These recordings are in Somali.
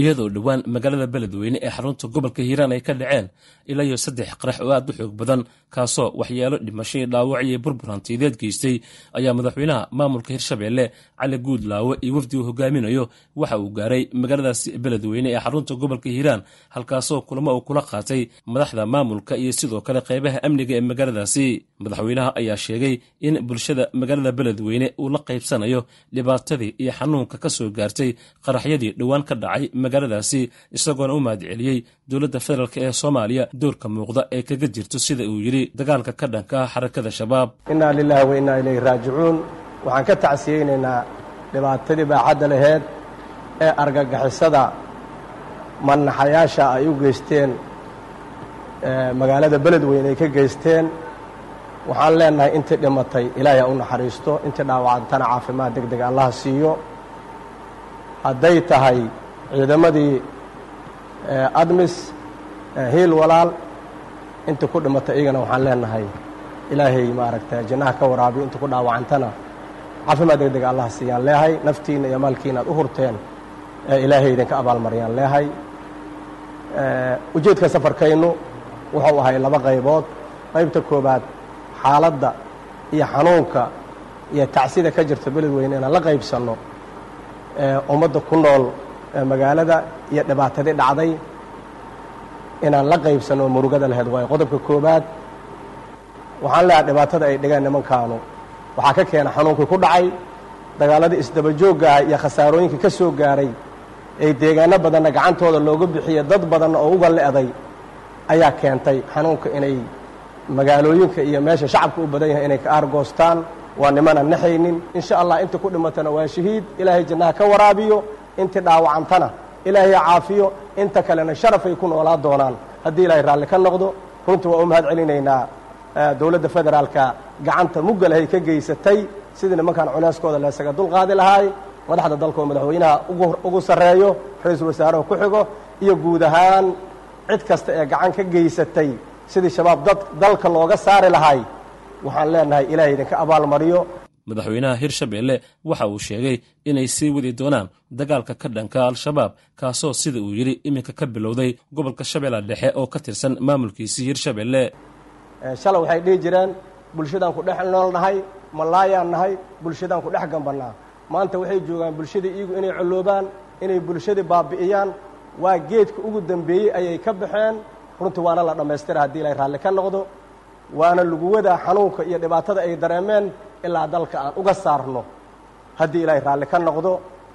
iyadoo dhowaan magaalada beledweyne ee xarunta gobolka hiiraan ay ka dhaceen ilaa iyo saddex qarax oo aad u xoog badan kaasoo waxyaalo dhimashay dhaawac iyo burbur hantiyadeed geystay ayaa madaxweynaha maamulka hirshabeelle cali guudlaawe iyo wafdi uu hogaaminayo waxa uu gaaray magaaladaasi beledweyne ee xarunta gobolka hiiraan halkaasoo kulamo uu kula qaatay madaxda maamulka iyo sidoo kale qaybaha amniga ee magaaladaasi. Madaxweynaha ayaa sheegay in bulshada magaalada beledweyne uu la qaybsanayo dhibaatadii iyo xanuunka ka soo gaartay qaraxyadii dhowaan ka dhacay magaaladaasi isagoona u mahadceliyey dowladda federaalk ee soomaaliya doorka muuqda ee kaga jirto sida uu yidhi dagaalka ka dhanka ah xarakada shabaab. Innaa lilaahi wa innaa ilayhi raajicuun. Waxaan ka tacsiyeynaynaa dhibaatadii baaxadda laheyd ee argagixisada manaxayaasha ay u geysteen magaalada beledweyne ay ka geysteen. Waxaan leenahay intii dhimatay ilaahay ha u naxariisto intii dhaawacantana caafimaad deg deg allaha siiyo. Hadday tahay ciidamadii admis hiil walaal intii ku dhimatay iyagana waxaan leenahay ilaahay maaragta jannaha ka waraabiyo intii ku dhaawacantana. Caafimaad deg deg allaha siiyaan leehay naftiinna iyo maalkiina aad u hurteen ee ilaahay idinka abaalmaryaan leehay. Ujeedka safarkaynu wuxuu ahay laba qaybood. Qaybta koobaad xaaladda iyo xanuunka iyo tacsida ka jirta beledweyne inaan la qaybsanno ummadda ku nool magaalada iyo dhibaatadii dhacday inaan la qaybsanno murugada laheyd waayo qodobka koobaad waxaan leehay dhibaatada ay dhigeen nimankaanu. Waxaa ka keena xanuunkii ku dhacay dagaaladii isdabajooggaah iyo khasaarooyinkii ka soo gaaray ee deegaano badanna gacantooda looga bixiye dad badanna oo uga le'day ayaa keentay xanuunka inay magaalooyinka iyo meesha shacabka u badan yahay inay ka aargoostaan. Waa nimana naxaynin. Insha allah inta ku dhimatana waa shahiid. Ilaahay jannaha ka waraabiyo intii dhaawacantana ilaahay caafiyo inta kalena sharafay ku noolaa doonaan. Haddii ilaahay raalli ka noqdo runtii waa u mahad celinaynaa. Dowladda federaalka gacanta muggalahay ka geysatay. Sidii nimankan culeyskooda laysaga dulqaadi lahaay madaxda dalka oo madaxweynaha ugu sarreeyo ra'iisul wasaarehu ku xigo iyo guud ahaan cid kasta ee gacan ka geysatay sidii shabaab dad dalka looga saari lahay waxaan leenahay ilaahay idinka abaalmariyo madaxweynaha hirshabeelle waxa uu sheegay inay sii wadi doonaan dagaalka ka dhanka al-shabaab kaasoo sida uu yidhi iminka ka bilowday gobolka shabeella dhexe oo ka tirsan maamulkiisii hirshabeelle shalay waxay dhihi jireen bulshadaan ku dhex nool nahay malaayaan nahay bulshadaan ku dhex gambannaa. Maanta waxay joogaan bulshadii iyagu inay colloobaan inay bulshadii baabi'iyaan. Waa geedka ugu dembeeyey ayay ka baxeen. Runtii waana la dhammaystira haddii ilaahay raalli ka noqdo. Waana lagu wadaa xanuunka iyo dhibaatada ay dareemeen ilaa dalka aan uga saarno. Haddii ilaahay raalli ka noqdo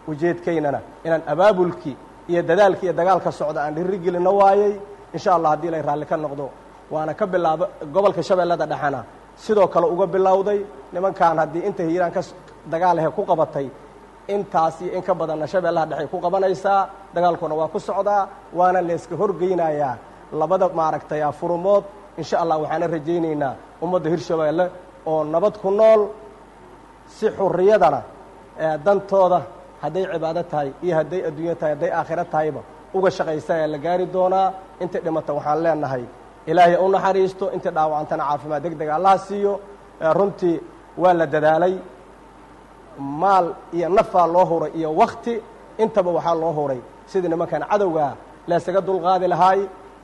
ujeedkaynana inaan abaabulkii iyo dadaalkii iyo dagaalka socda aan dhirri gelinno waayey insha allah haddii ilaahay raalli ka noqdo waana ka bilaaba gobolka shabeellada dhexena sidoo kale uga bilowday nimankan haddii inta hiiraan ka dagaalahe ku qabatay intaas iyo in ka badanna shabeellaha dhexey ku qabanaysaa dagaalkuna waa ku socdaa waana layska horgeynayaa. Labada maaragtay furumood insha allah waxaana rajaynaynaa ummadda hirshabeelle oo nabad ku nool si xurriyadana dantooda hadday cibaado tahay iyo hadday adduunyo tahay hadday aakhiro tahayba uga shaqaysa ayaa la gaari doonaa. Intay dhimata waxaan leenahay ilaahay u naxariisto intay dhaawacantana caafimaad deg dega allaha siiyo runtii waa la dadaalay. Maal iyo nafaa loo huray iyo wakti intaba waxaa loo huray. Sidii nimankan cadowgaa laysaga dulqaadi lahaay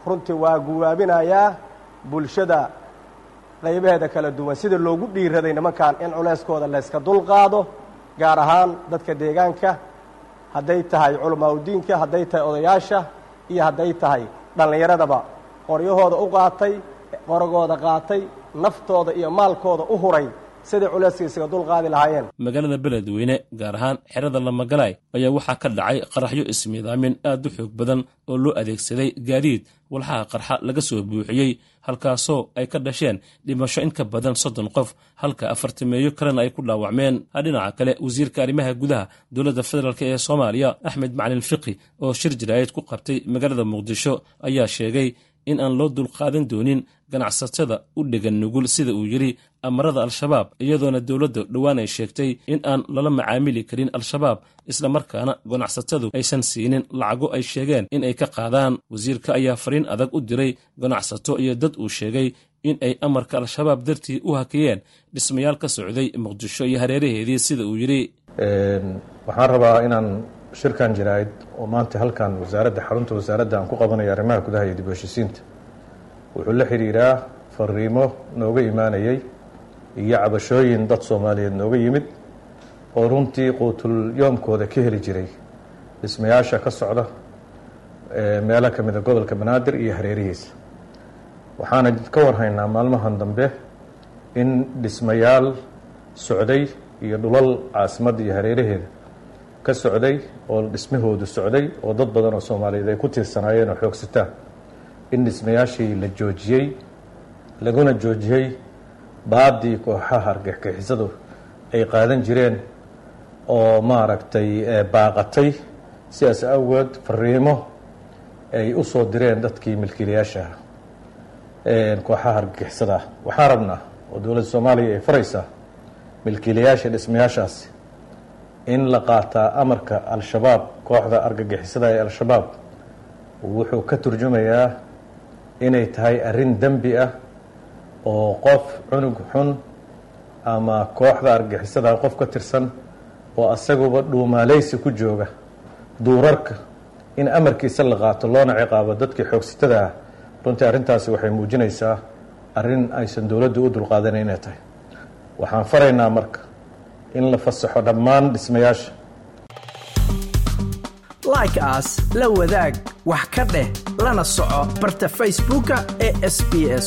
runtii waa guwaabinayaa bulshada qaybaheeda kala duwan. Sida loogu dhiiraday nimankan in culeyskooda layska dulqaado gaar ahaan dadka deegaanka hadday tahay culamaauddiinka hadday tahay odayaasha iyo hadday tahay dhallinyaradaba. Qoryahooda u qaatay qoragooda qaatay naftooda iyo maalkooda u huray siday culeyska isaga dulqaadi lahaayeen. Magaalada beledweyne gaar ahaan xerada lamagalaay ayaa waxaa ka dhacay qaraxyo ismiidaamin aad u xoog badan oo loo adeegsaday gaadiid walxaha qarxa laga soo buuxiyey halkaasoo ay ka dhasheen dhimasho in ka badan soddon qof halka afartameeyo kalena ay ku dhaawacmeen. Dhinaca kale wasiirka arrimaha gudaha dowladda federaalk ee soomaaliya axmed macalin fiqi oo shir jaraa'id ku qabtay magaalada muqdisho ayaa sheegay in aan loo dulqaadan doonin ganacsatada u dhegan nugul sida uu yidhi amarada al-shabaab iyadoona dowladda dhowaan ay sheegtay in aan lala macaamili karin al-shabaab islamarkaana ganacsatadu aysan siinin lacago ay sheegeen in ay ka qaadaan. Wasiirka ayaa fariin adag u diray ganacsato iyo dad uu sheegay in ay amarka al-shabaab dartii u hakiyeen. Dhismayaal ka socday muqdisho iyo hareeraheedii sida uu yidhi shirkan jiraa'id oo maanta halkan wasaaradda xarunta wasaaradda aan ku qabanayo arrimaha gudaha iyo dib u heshisiinta wuxuu la xidhiiraa fariimo nooga imaanayay iyo cabashooyin dad soomaaliyeed nooga yimid oo runtii quutul yoomkooda ka heli jiray. Dhismayaasha ka socda meelo ka mida gobolka banaadir iyo hareerihiisa. Waxaana ka warhaynaa maalmahan dambe in dhismayaal socday iyo dhulal caasimadda iyo hareeraheeda ka socday oo dhismahoodu socday oo dad badan oo soomaaliyeed ay ku tiirsanaayeen oo xoogsataan in dhismayaashii la joojiyey laguna joojiyey baadii kooxaha argagixisadu ay qaadan jireen oo maaragtay baaqatay sidaas awgeed fariimo ay u soo direen dadkii milkiilayaasha ah kooxaha argagixisada ah waxaa rabnaa oo dowladda soomaaliya ay faraysaa milkiilayaasha dhismayaashaasi in la qaataa amarka al-shabaab kooxda argagixisada ee al-shabaab wuxuu ka turjumayaa inay tahay arrin dembi ah oo qof cunug xun ama kooxda argagixisada qof ka tirsan oo asaguba dhuumaaleysi ku jooga duurarka in amarkiisa la qaato loona ciqaabo dadkii xoogsitada ah. Runtii arrintaasi waxay muujinaysaa arrin aysan dowladdu u dulqaadanan inay tahay. Waxaan faraynaa marka in la fasaxo dhammaan dhismayaasha. Like aas la wadaag wax ka dheh lana soco barta facebooka ee sb s